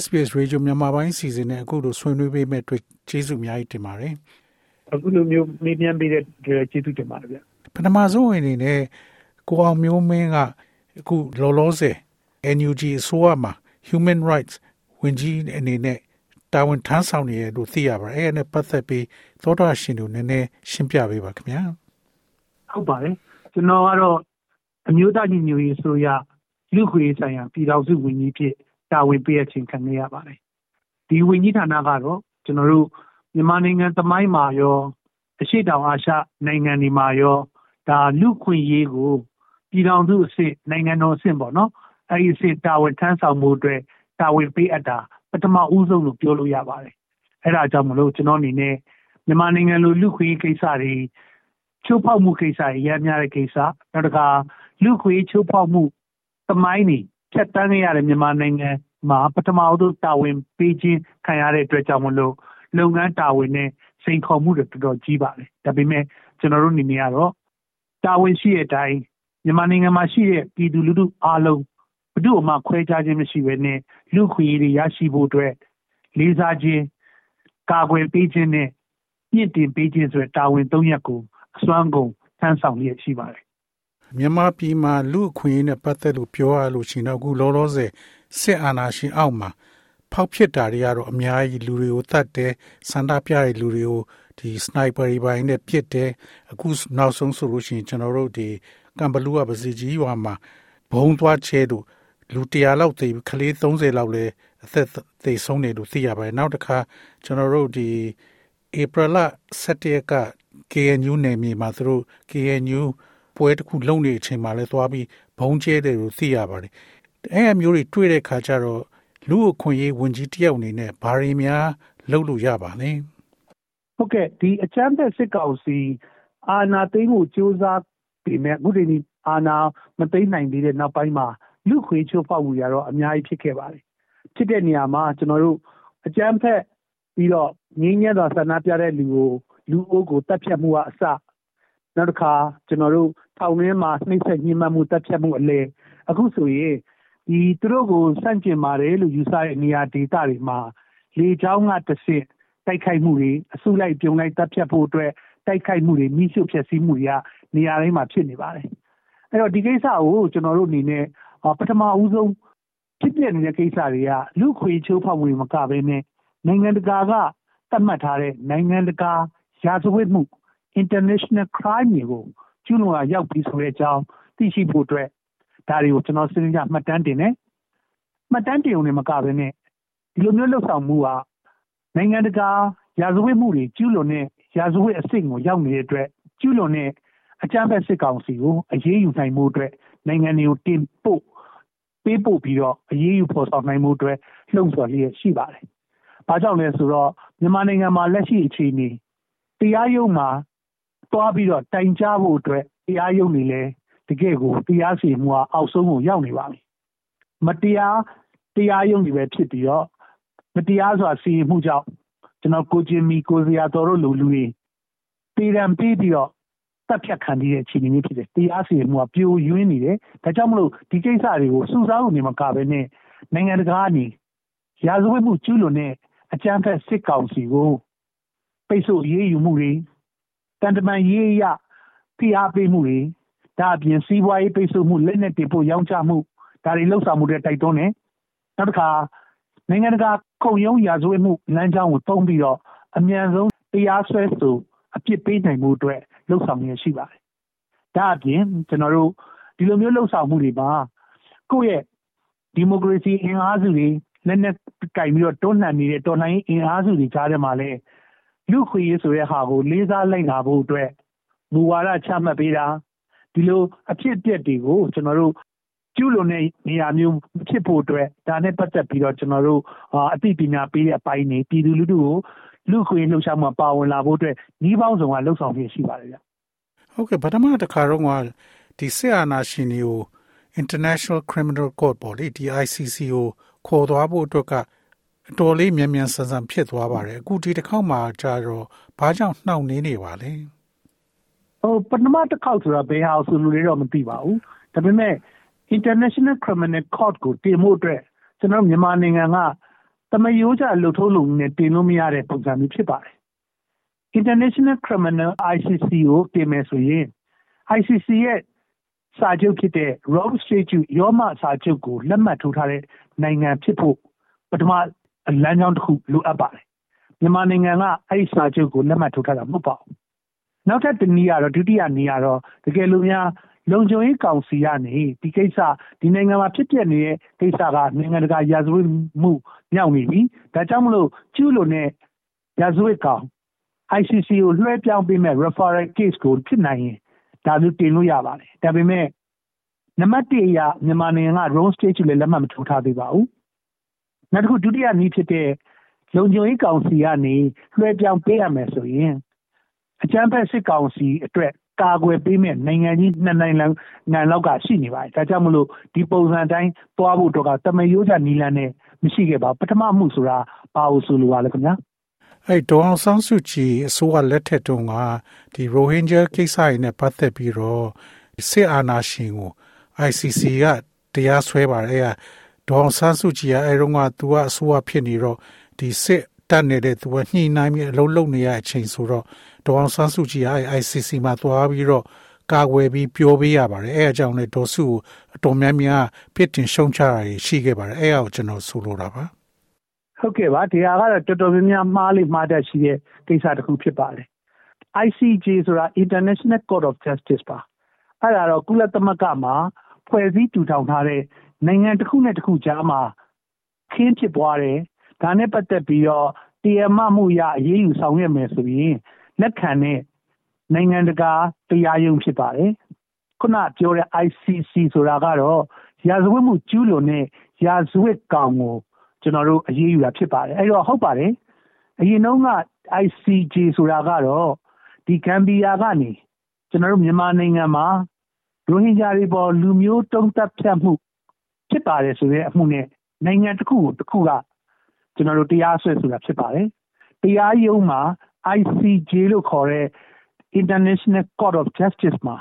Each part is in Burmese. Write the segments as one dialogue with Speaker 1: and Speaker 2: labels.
Speaker 1: SBS Radio မြန်မာပိုင်းစီစဉ်နဲ့အခုလိုဆွေးနွေးပေးမဲ့အတွက်ကျေးဇူးအများကြီးတင်ပါတယ်
Speaker 2: အခုလိုမျိုးမေးမြန်းပေးတဲ့ကျေးဇူးတင်ပါတယ်ဗျ
Speaker 1: ပထမဆုံးအနေနဲ့ကိုအောင်မျိုးမင်းကအခုလောလောဆယ် NUG အစိုးရမှာ Human Rights ဝန်ကြီးအနေနဲ့တာဝန်ထမ်းဆောင်နေရလို့သိရပါတယ်အဲ့ဒါနဲ့ပတ်သက်ပြီးသောတာရှင်တို့နည်းနည်းရှင်းပြပေးပါခင်ဗျာ
Speaker 2: ဟုတ်ပါတယ်ကျွန်တော်ကတော့အမျိုးသားညီညွတ်ရေးဆိုရလူခွေဆိုင်ရာပြည်တော်စုဝန်ကြီးဖြစ် တာဝန်ပေးရခြင်းခံရပါတယ်ဒီဝန်ကြီးဌာနကတော့ကျွန်တော်တို့မြန်မာနိုင်ငံသမိုင်းမှာရောအရှိတောင်အာရှနိုင်ငံတွေမှာရောဒါလူခွင့်ရေးကိုပြည်တော်စုအစ်စ်နိုင်ငံတော်အဆင့်ပေါ့နော်အဲဒီအဆင့်တာဝန်ထမ်းဆောင်မှုအတွက်တာဝန်ပေးအပ်တာပထမဦးဆုံးလို့ပြောလို့ရပါတယ်အဲ့ဒါကြောင့်မလို့ကျွန်တော်အနေနဲ့မြန်မာနိုင်ငံလိုလူခွေကိစ္စတွေချိုးဖောက်မှုကိစ္စတွေရများတဲ့ကိစ္စနောက်တစ်ခါလူခွေချိုးဖောက်မှုသမိုင်းတွေ ဖြတ်တန်းခဲ့ရတဲ့မြန်မာနိုင်ငံမှာပထမဆုံးတာဝန်ပေးခြင်းခံရတဲ့အတွက်ကြောင့်မလို့လုပ်ငန်းတာဝန်နဲ့စိန်ခေါ်မှုတွေတော်တော်ကြီးပါတယ်ဒါပေမဲ့ကျွန်တော်တို့အနေနဲ့ကတော့တာဝန်ရှိတဲ့အတိုင်းမြန်မာနိုင်ငံမှာရှိတဲ့ပြည်သူလူထုအားလုံးဘယ်သူမှခွဲခြားခြင်းမရှိဘဲနဲ့လူခွေတွေရရှိဖို့အတွက်လေးစားခြင်းကာကွယ်ပေးခြင်းနဲ့မြင့်တင်ပေးခြင်းဆိုတဲ့တာဝန်၃ရပ်ကိုအစွမ်းကုန်ထမ်းဆောင်ရရှိပါတယ်
Speaker 1: မြန်မာပြည်မှာလူအခွင့်အရေးနဲ့ပတ်သက်လို့ပြောရလို့ရှိရင်တော့အခုလောလောဆယ်စစ်အာဏာရှင်အောက်မှာဖောက်ဖြစ်တာတွေကတော့အများကြီးလူတွေကိုတတ်တယ်စန္ဒပြတဲ့လူတွေကိုဒီစနိုက်ပါတွေပိုင်းနဲ့ပြစ်တယ်အခုနောက်ဆုံးဆိုလို့ရှိရင်ကျွန်တော်တို့ဒီကမ်ဘလူးကပစီကြီးရွာမှာဘုံသွားချဲတို့လူ100လောက်သေကလေး30လောက်လည်းအသက်သေဆုံးနေလို့သိရပါတယ်နောက်တစ်ခါကျွန်တော်တို့ဒီဧပြီလ17ရက်က KNU နယ်မြေမှာသူတို့ KNU ပွဲတစ်ခုလုပ်နေတဲ့အချိန်မှာလည်းသွားပြီးဘုံကျဲတယ်လို့သိရပါတယ်အဲ့အမျိုးတွေတွေ့တဲ့ခါကျတော့လူအခွင့်အရေးဝန်ကြီးတယောက်အနေနဲ့ဘာတွေများလုပ်လို့ရပါလဲ
Speaker 2: ဟုတ်ကဲ့ဒီအချမ်းသက်စစ်ကောင်စီအာဏာသိမ်းမှုစ조사ပေမဲ့အခုဒီအာဏာမသိမ်းနိုင်သေးတဲ့နောက်ပိုင်းမှာလူခွေချိုးဖောက်မှုရတော့အများကြီးဖြစ်ခဲ့ပါတယ်ဖြစ်တဲ့နေရာမှာကျွန်တော်တို့အကြမ်းဖက်ပြီးတော့ငင်းညက်သောဆန္ဒပြတဲ့လူကိုလူအုပ်ကိုတပ်ဖြတ်မှုကအစ နောက်တစ်ခါကျွန်တော်တို့ထောင်ထဲမှာနှိမ့်ဆက်ညှဉ်းပန်းမှုတပ်ဖြတ်မှုအလဲအခုဆိုရင်ဒီသူတို့ကိုစန့်ကျင်ပါတယ်လို့ယူဆတဲ့နေရာဒေသတွေမှာလေကြောင်းကတဆင့်တိုက်ခိုက်မှုတွေအစုလိုက်ပြုံလိုက်တပ်ဖြတ်ဖို့အတွက်တိုက်ခိုက်မှုတွေမိရှုဖျက်ဆီးမှုတွေကနေရာတိုင်းမှာဖြစ်နေပါတယ်အဲ့တော့ဒီကိစ္စကိုကျွန်တော်တို့အနေနဲ့ပထမဦးဆုံးဖြစ်ပြနေတဲ့ကိစ္စတွေကလူခွေချိုးဖောက်မှုတွေမကဘဲနဲ့နိုင်ငံတကာကသတ်မှတ်ထားတဲ့နိုင်ငံတကာရာဇဝတ်မှု international crime တွေကိုကျူးလွန်ရာရောက်ပြီးဆိုတဲ့အကြောင်းသိရှိဖို့အတွက်ဒါတွေကိုကျွန်တော်စဉ်းစားမှတ်တမ်းတင်တယ်မှတ်တမ်းတင်ုံနဲ့မကဘဲနဲ့ဒီလိုမျိုးလှုပ်ဆောင်မှုကနိုင်ငံတကာရာဇဝတ်မှုတွေကျူးလွန်တဲ့ရာဇဝတ်အဆင့်ကိုရောက်နေတဲ့အတွက်ကျူးလွန်တဲ့အကြမ်းဖက်စစ်ကောင်စီကိုအရေးယူနိုင်မှုအတွက်နိုင်ငံတွေကိုတင်ပို့ပေးပို့ပြီးတော့အရေးယူဖော်ဆောင်နိုင်မှုအတွက်လှုံ့ဆော်လျက်ရှိပါတယ်။ဘာကြောင့်လဲဆိုတော့မြန်မာနိုင်ငံမှာလက်ရှိအခြေအနေတရားရုံးမှာ တွားပြီးတော့တိုင်ကြားဖို့အတွက်တရားရုံးတွေလည်းတကယ်ကိုတရားစီမှုကအောက်ဆုံးကိုရောက်နေပါပြီ။မတရားတရားရုံးတွေပဲဖြစ်ပြီးတော့မတရားစွာစီရင်မှုကြောင့်ကျွန်တော်ကိုချင်းမီကိုစရာတော်တို့လူလူတွေပြည်ရန်ပြီးပြီးတော့တပ်ဖြတ်ခံနေတဲ့အခြေအနေမျိုးဖြစ်တယ်တရားစီရင်မှုကပြိုယွင်းနေတယ်ဒါကြောင့်မလို့ဒီကိစ္စတွေကိုစူးစမ်းလို့နေမှာကပဲနဲ့နိုင်ငံတကာကနေရာဇဝတ်မှုကျူးလွန်တဲ့အကြမ်းဖက်စစ်ကောင်စီကိုပိတ်ဆို့ရေးယူမှုတွေ တန်တမန်ရေးရဖိအားပေးမှုတွေဒါအပြင်စီးပွားရေးပိတ်ဆို့မှုလက်နက်တွေပို့ရောင်းချမှုဒါတွေလှုပ်ဆောင်မှုတွေတိုက်တွန်းတယ်နောက်တစ်ခါနိုင်ငံတကာခုံရုံးရာဇဝတ်မှုလမ်းကြောင်းကိုတုံးပြီးတော့အမြန်ဆုံးတရားစွဲဆိုအပြစ်ပေးနိုင်မှုအတွက်လှုပ်ဆောင်ရရှိပါတယ်။ဒါအပြင်ကျွန်တော်တို့ဒီလိုမျိုးလှုပ်ဆောင်မှုတွေမှာကိုယ့်ရဲ့ဒီမိုကရေစီအင်အားစုတွေလက်နက်ကင်ပြီးတော့တွန်းလှန်နေတဲ့တော်လှန်ရေးအင်အားစုတွေကြားထဲမှာလည်း လူခွေရေးဆိုတဲ့ဟာကိုလေးစားလိုက်နာဖို့အတွက်မူဝါဒချမှတ်ပေးတာဒီလိုအဖြစ်အပျက်တွေကိုကျွန်တော်တို့ကျူးလွန်တဲ့နေရာမျိုးဖြစ်ဖို့အတွက်ဒါနဲ့ပတ်သက်ပြီးတော့ကျွန်တော်တို့အသိပညာပေးတဲ့အပိုင်းနေပြည်သူလူထုကိုလူခွေလှုပ်ရှားမှုပါဝင်လာဖို့အတွက်နှီးပေါင်းဆောင်ကလှုပ်ဆောင်ရရှိပါတယ်ဗျ
Speaker 1: ဟုတ်ကဲ့ဗဒမတခါတော့ကဒီဆေအာနာရှင်တွေကို International Criminal Court ပေါ့လေဒီ ICC ကိုခေါ်သွားဖို့အတွက်က အတော်လေးမြန်မြန်ဆန်ဆန်ဖြစ်သွားပါတယ်အခုဒီတစ်ခေါက်မှာကြတော့ဘာကြောင့်နှောင့်နှေးနေပါလဲ
Speaker 2: ဟိုပထမတစ်ခေါက်ဆိုတာဘယ်ဟာဆိုလို့လည်းတော့မသိပါဘူးဒါပေမဲ့ International Criminal Court ကိုတင်ဖို့အတွက်ကျွန်တော်မြန်မာနိုင်ငံကတမယိုးကြလှုပ်ထုံးလုံနဲ့တင်လို့မရတဲ့ပုံစံမျိုးဖြစ်ပါတယ် International Criminal ICC ကိုတင်မယ်ဆိုရင် ICC ရဲ့စာချုပ်ဖြစ်တဲ့ Rome Statute ရောမစာချုပ်ကိုလက်မှတ်ထိုးထားတဲ့နိုင်ငံဖြစ်ဖို့ပထမ လမ်းကြောင်းတစ်ခုလိုအပ်ပါတယ်မြန်မာနိုင်ငံကအဲ့ဒီစာချုပ်ကိုလက်မှတ်ထိုးထားတာမဟုတ်ပါဘူးနောက်ထပ်တနည်းကတော့ဒုတိယနည်းကတော့တကယ်လို့များလုံခြုံရေးကောင်စီကနေဒီကိစ္စဒီနိုင်ငံမှာဖြစ်ပျက်နေတဲ့ကိစ္စကနိုင်ငံတကာရာဇဝတ်မှုမြောက်နေပြီဒါကြောင့်မလို့ကျူးလွန်တဲ့ရာဇဝတ်ကောင် ICC ကိုလွှဲပြောင်းပေးမဲ့ referral case ကိုဖြစ်နိုင်ရင်ဒါမျိုးတင်လို့ရပါတယ်ဒါပေမဲ့နံပါတ်1အရမြန်မာနိုင်ငံက Rome State ကိုလည်းလက်မှတ်မထိုးထားသေးပါဘူး နောက်တစ်ခုဒုတိယနည်းဖြစ်တဲ့လုံခြုံရေးကောင်စီကနေလွှဲပြောင်းပေးရမယ်ဆိုရင်အကြမ်းဖက်စစ်ကောင်စီအတွက်ကာကွယ်ပေးမဲ့နိုင်ငံကြီးနှစ်နိုင်ငံနိုင်ငံလောက်ကရှိနေပါတယ်ဒါကြောင့်မလို့ဒီပုံစံတိုင်းသွားဖို့တော့ကတမယိုးချနီလန်နဲ့မရှိခဲ့ပါပထမမှုဆိုတာဘာလို့ဆိုလိုပါလဲခင်ဗျာ
Speaker 1: အဲ့ဒေါအောင်ဆန်းစုကြည်အစိုးရလက်ထက်တုန်းကဒီရိုဟင်ဂျာကိစ္စတွေနဲ့ပတ်သက်ပြီးတော့စစ်အာဏာရှင်ကို ICC ကတရားစွဲပါတယ်အဲ့ ဒေါအောင်ဆန်းစုကြည်ကအဲ့တော့ကသူကအစိုးရဖြစ်နေတော့ဒီစစ်တက်နေတဲ့သူကညှိနှိုင်းပြီးအလုံးလုံးနေရအချိန်ဆိုတော့ဒေါအောင်ဆန်းစုကြည်က ICC မှာသွားပြီးတော့ကာကွယ်ပြီးပြောပေးရပါတယ်အဲအကြောင်းနဲ့ဒေါ်စုအတော်များများပြစ်တင်ရှုံချတာရှိခဲ့ပါတယ်အဲအကိုကျွန်တော်ဆိုလိုတာပါ
Speaker 2: ဟုတ်ကဲ့ပါဒီဟာကတော့တော်တော်များများမှားလိမှားတတ်ရှိတဲ့ကိစ္စတစ်ခုဖြစ်ပါတယ် ICJ ဆိုတာ International Court of Justice ပါအဲ့ဒါတော့ကုလသမဂ္ဂမှာဖွဲ့စည်းတူထောင်ထားတဲ့ နိုင်ငံတစ်ခုနဲ့တစ်ခုကြားမှာခင်းဖြစ်ပွားတယ်ဒါနဲ့ပတ်သက်ပြီးတော့တရားမမှုရအရေးယူဆောင်ရွက်မယ်ဆိုရင်လက်ခံတဲ့နိုင်ငံတကာတရားရုံးဖြစ်ပါတယ်ခုနပြောတဲ့ ICC ဆိုတာကတော့ရာဇဝတ်မှုကျူးလွန်တဲ့ရာဇဝတ်ကောင်ကိုကျွန်တော်တို့အရေးယူတာဖြစ်ပါတယ်အဲ့တော့ဟုတ်ပါတယ်အရင်တုန်းက ICJ ဆိုတာကတော့ဒီဂမ်ဘီယာကနေကျွန်တော်တို့မြန်မာနိုင်ငံမှာရိုဟင်ဂျာတွေပေါ်လူမျိုးတုံးတက်ဖြတ်မှု ဖြစ်ပါတယ်ဆိုတဲ့အမှုနဲ့နိုင်ငံတစ်ခုကိုတစ်ခုကကျွန်တော်တို့တရားစွဲဆိုတာဖြစ်ပါတယ်တရားရုံးမှာ ICJ လို့ခေါ်တဲ့ International Court of Justice မှာ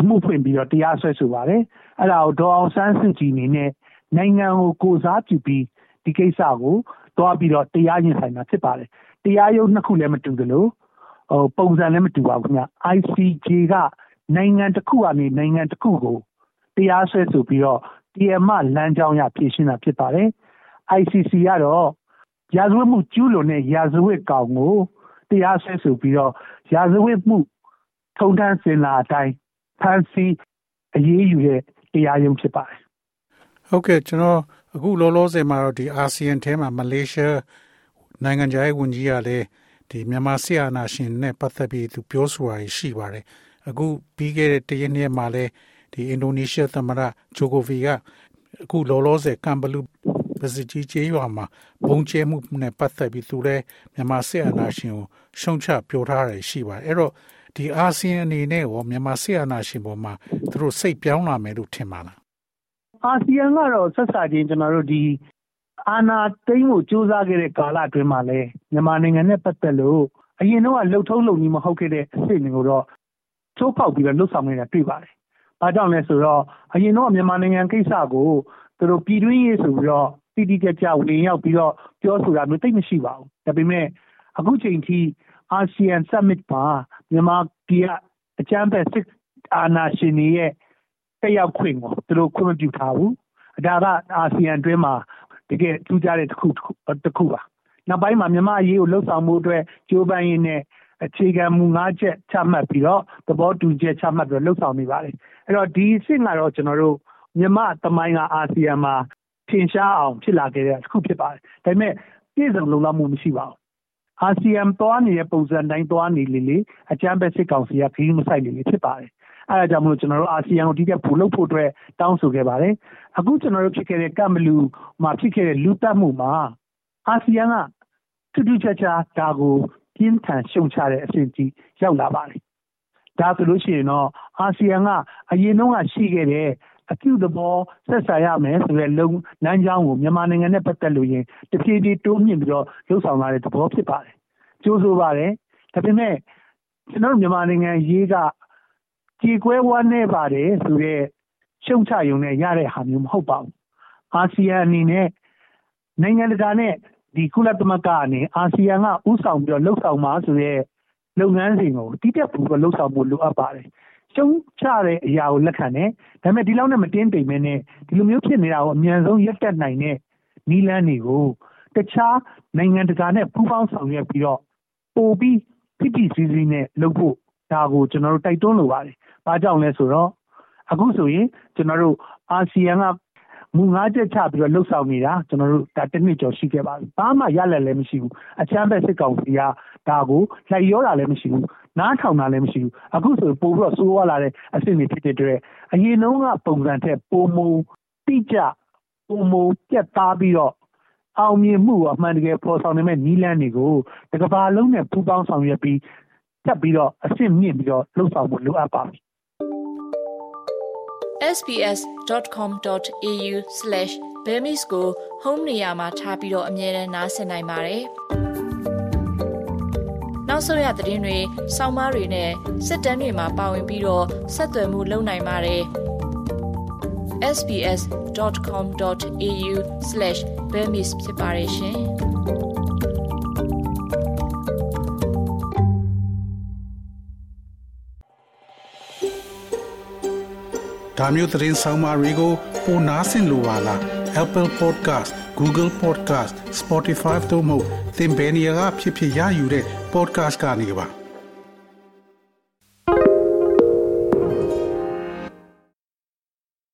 Speaker 2: အမှုဖွင့်ပြီးတော့တရားစွဲဆိုပါတယ်အဲ့ဒါကိုဒေါ်အောင်ဆန်းစုကြည်အနေနဲ့နိုင်ငံကိုကိုစားပြုပြီးဒီကိစ္စကိုတွားပြီးတော့တရားရင်ဆိုင်တာဖြစ်ပါတယ်တရားရုံးနှစ်ခုလည်းမတူသလိုဟိုပုံစံလည်းမတူပါဘူးခင်ဗျ ICJ ကနိုင်ငံတစ်ခုကနေနိုင်ငံတစ်ခုကိုတရားစွဲဆိုပြီးတော့ တရားမလမ်းကြောင်းရဖြည့်ရှင်းတာဖြစ်ပါတယ် ICC ကတော့ရာဇဝတ်မှုကျူးလွန်တဲ့ရာဇဝတ်ကောင်ကိုတရားစွဲဆိုပြီးတော့ရာဇဝတ်မှုထုံထမ်းစင်လာအတိုင်းဖန်ဆီးအရေးယူတဲ့တရားရုံးဖြစ်ပါတယ်
Speaker 1: ဟုတ်ကဲ့ကျွန်တော်အခုလောလောဆယ်မှာတော့ဒီအာဆီယံထဲမှာမလေးရှားနိုင်ငံခြားရေးဝန်ကြီးကလည်းဒီမြန်မာဆီယာနာရှင်နဲ့ပတ်သက်ပြီးသူပြောဆိုတာရှိပါတယ်အခုပြီးခဲ့တဲ့တရက်နေ့မှာလည်း ဒီအင်ဒိုနီးရှားသမ္မတဂျိုကိုဗီကအခုလောလောဆယ်ကမ်ဘလူပစကြီးကျေးရွာမှာဘုံကျဲမှုနဲ့ပတ်သက်ပြီးသူလည်းမြန်မာစစ်အာဏာရှင်ကိုရှုံချပြောထားတယ်ရှိပါတယ်အဲ့တော့ဒီအာဆီယံအနေနဲ့ရောမြန်မာစစ်အာဏာရှင်ပေါ်မှာသူတို့စိတ်ပြောင်းလာမယ်လို့ထင်ပါလား
Speaker 2: အာဆီယံကတော့ဆက်စချင်းကျွန်တော်တို့ဒီအာဏာသိမ်းဖို့ကြိုးစားခဲ့တဲ့ကာလအတွင်းမှာလည်းမြန်မာနိုင်ငံနဲ့ပတ်သက်လို့အရင်တော့လှုပ်ထုံးလုံကြီးမဟုတ်ခဲ့တဲ့အစ်စ်တွေကိုတော့ချိုးဖောက်ပြီးတော့လှုပ်ဆောင်နေတာတွေ့ပါတယ်။ ဘာကြောင့်လဲဆိုတော့အရင်တော့မြန်မာနိုင်ငံကိစ္စကိုသူတို့ပြည်တွင်းရေးဆိုပြီးတော့တိတိကျကျဝင်ရောက်ပြီးတော့ပြောဆိုတာမျိုးတိတ်မရှိပါဘူး။ဒါပေမဲ့အခုချိန်ထိအာဆီယံ summit မှာမြန်မာပြည်အကြမ်းဖက်စစ်အာဏာရှင်တွေရဲ့တက်ရောက်ခွင့်ကိုသူတို့ခွင့်မပြုထားဘူး။ဒါကအာဆီယံအတွင်းမှာတကယ်ထူးခြားတဲ့တစ်ခုတစ်ခုပါ။နောက်ပိုင်းမှာမြန်မာအရေးကိုလှုပ်ဆောင်မှုအတွက်ကြိုးပမ်းရင်းနဲ့အခြေခံမူ၅ချက်ချမှတ်ပြီးတော့သဘောတူချက်ချမှတ်ပြီးလှုပ်ဆောင်နေပါတယ်။ အဲ့တော့ဒီအဆင့်ကတော့ကျွန်တော်တို့မြန်မာသမိုင်းကအာဆီယံမှာထင်ရှားအောင်ဖြစ်လာခဲ့တဲ့တစ်ခုဖြစ်ပါတယ်။ဒါပေမဲ့ပြည်စုံလုံလောက်မှုမရှိပါဘူး။အာဆီယံသွားနေတဲ့ပုံစံတိုင်းသွားနေလေလေအကြမ်းဖက်စစ်ကောင်စီကခရီးမဆိုင်လေလေဖြစ်ပါတယ်အဲဒါကြောင့်မလို့ကျွန်တော်တို့အာဆီယံကိုဒီကပူလုပ်ဖို့အတွက်တောင်းဆိုခဲ့ပါတယ်အခုကျွန်တော်တို့ဖြစ်ခဲ့တဲ့ကမ်ဘလူမှာဖြစ်ခဲ့တဲ့လူတက်မှုမှာအာဆီယံကတူတူချာချာဒါကိုပြင်းထန်ရှုံချတဲ့အဆင့်ကြီးရောက်လာပါတယ် ဒါဆိုလို့ရှိရင်တော့အာဆီယံကအရင်တုန်းကရှိခဲ့တဲ့အကျုသဘောဆက်ဆံရမယ်ဆိုတဲ့လုံလမ်းကြောင်းကိုမြန်မာနိုင်ငံနဲ့ပတ်သက်လို့ရင်တဖြည်းဖြည်းတိုးမြင့်ပြီးတော့လှုပ်ဆောင်လာတဲ့သဘောဖြစ်ပါတယ်။ကြိုးဆိုပါတယ်။ဒါပေမဲ့ကျွန်တော်မြန်မာနိုင်ငံရေးကကြေကွဲဝမ်းနေပါတယ်ဆိုတဲ့ရှုံချယုံနဲ့ရတဲ့ဟာမျိုးမဟုတ်ပါဘူး။အာဆီယံအနေနဲ့နိုင်ငံတကာနဲ့ဒီကုလသမဂ္ဂအနေအာဆီယံကဥဆောင်ပြီးတော့လှုပ်ဆောင်မှာဆိုတဲ့ လုပ်ငန်းစဉ်ကိုတိတက်ပြီးတော့လှုပ်ဆောင်ဖို့လိုအပ်ပါတယ်။ရှုံးချတဲ့အရာကိုလက်ခံတယ်ဒါပေမဲ့ဒီလောက်နဲ့မတင်းတိမ်မဲနဲ့ဒီလိုမျိုးဖြစ်နေတာကိုအမြန်ဆုံးရပ်တန့်နိုင်တဲ့နီလန်းတွေကိုတခြားနိုင်ငံတကာနဲ့ပူးပေါင်းဆောင်ရွက်ပြီးတော့ပို့ပြီးဖိဖိစီးစီးနဲ့လုပ်ဖို့ဒါကိုကျွန်တော်တို့တိုက်တွန်းလိုပါတယ်။ဘာကြောင့်လဲဆိုတော့အခုဆိုရင်ကျွန်တော်တို့အာဆီယံကမူငါးချက်ချပြီးတော့လှုပ်ဆောင်နေတာကျွန်တော်တို့ဒါတစ်နှစ်ကျော်ရှိခဲ့ပါပြီ။ဘာမှရလက်လည်းမရှိဘူး။အချမ်းဘက်စစ်ကောင်စီက ဒါကိုလိုက်ရောတာလည်းမရှိဘူးနားထောင်တာလည်းမရှိဘူးအခုဆိုပို့ပြီးတော့စိုးရလာတဲ့အဆင့်တွေဖြစ်တဲ့အတွက်အရင်တုန်းကပုံစံထက်ပုံမူတိကျပုံမူပြတ်သားပြီးတော့အောင်မြင်မှုအမှန်တကယ်ပေါ်ဆောင်နိုင်မဲ့နီးလန်းတွေကိုတကဘာလုံးနဲ့ပူးပေါင်းဆောင်ရွက်ပြီးတက်ပြီးတော့အဆင့်မြင့်ပြီးတော့လှုပ်ဆောင်ဖို့လိုအပ်ပါပြီ
Speaker 3: sbs.com.au/bemis ကို home နေရာမှာထားပြီးတော့အမြဲတမ်းနှားဆင်နိုင်ပါတယ်။ နောက်ဆုံးရသတင်းတွေ၊စောင်းမားတွေနဲ့စစ်တမ်းတွေမှာပါဝင်ပြီးတော့ဆက်သွယ်မှုလုပ်နိုင်ပါတယ်။ sbs.com.au/bemis ဖြစ်ပါတယ်ရှင်။
Speaker 1: ဒါမျိုးသတင်းဆောင်မာတွေကိုပိုနားဆင်လိုပါလား Apple Podcast Google Podcast Spotify တို့မှာသင်ပင်ရာဖြစ်ဖြစ်ရယူတဲ့ podcast कहानी के बाद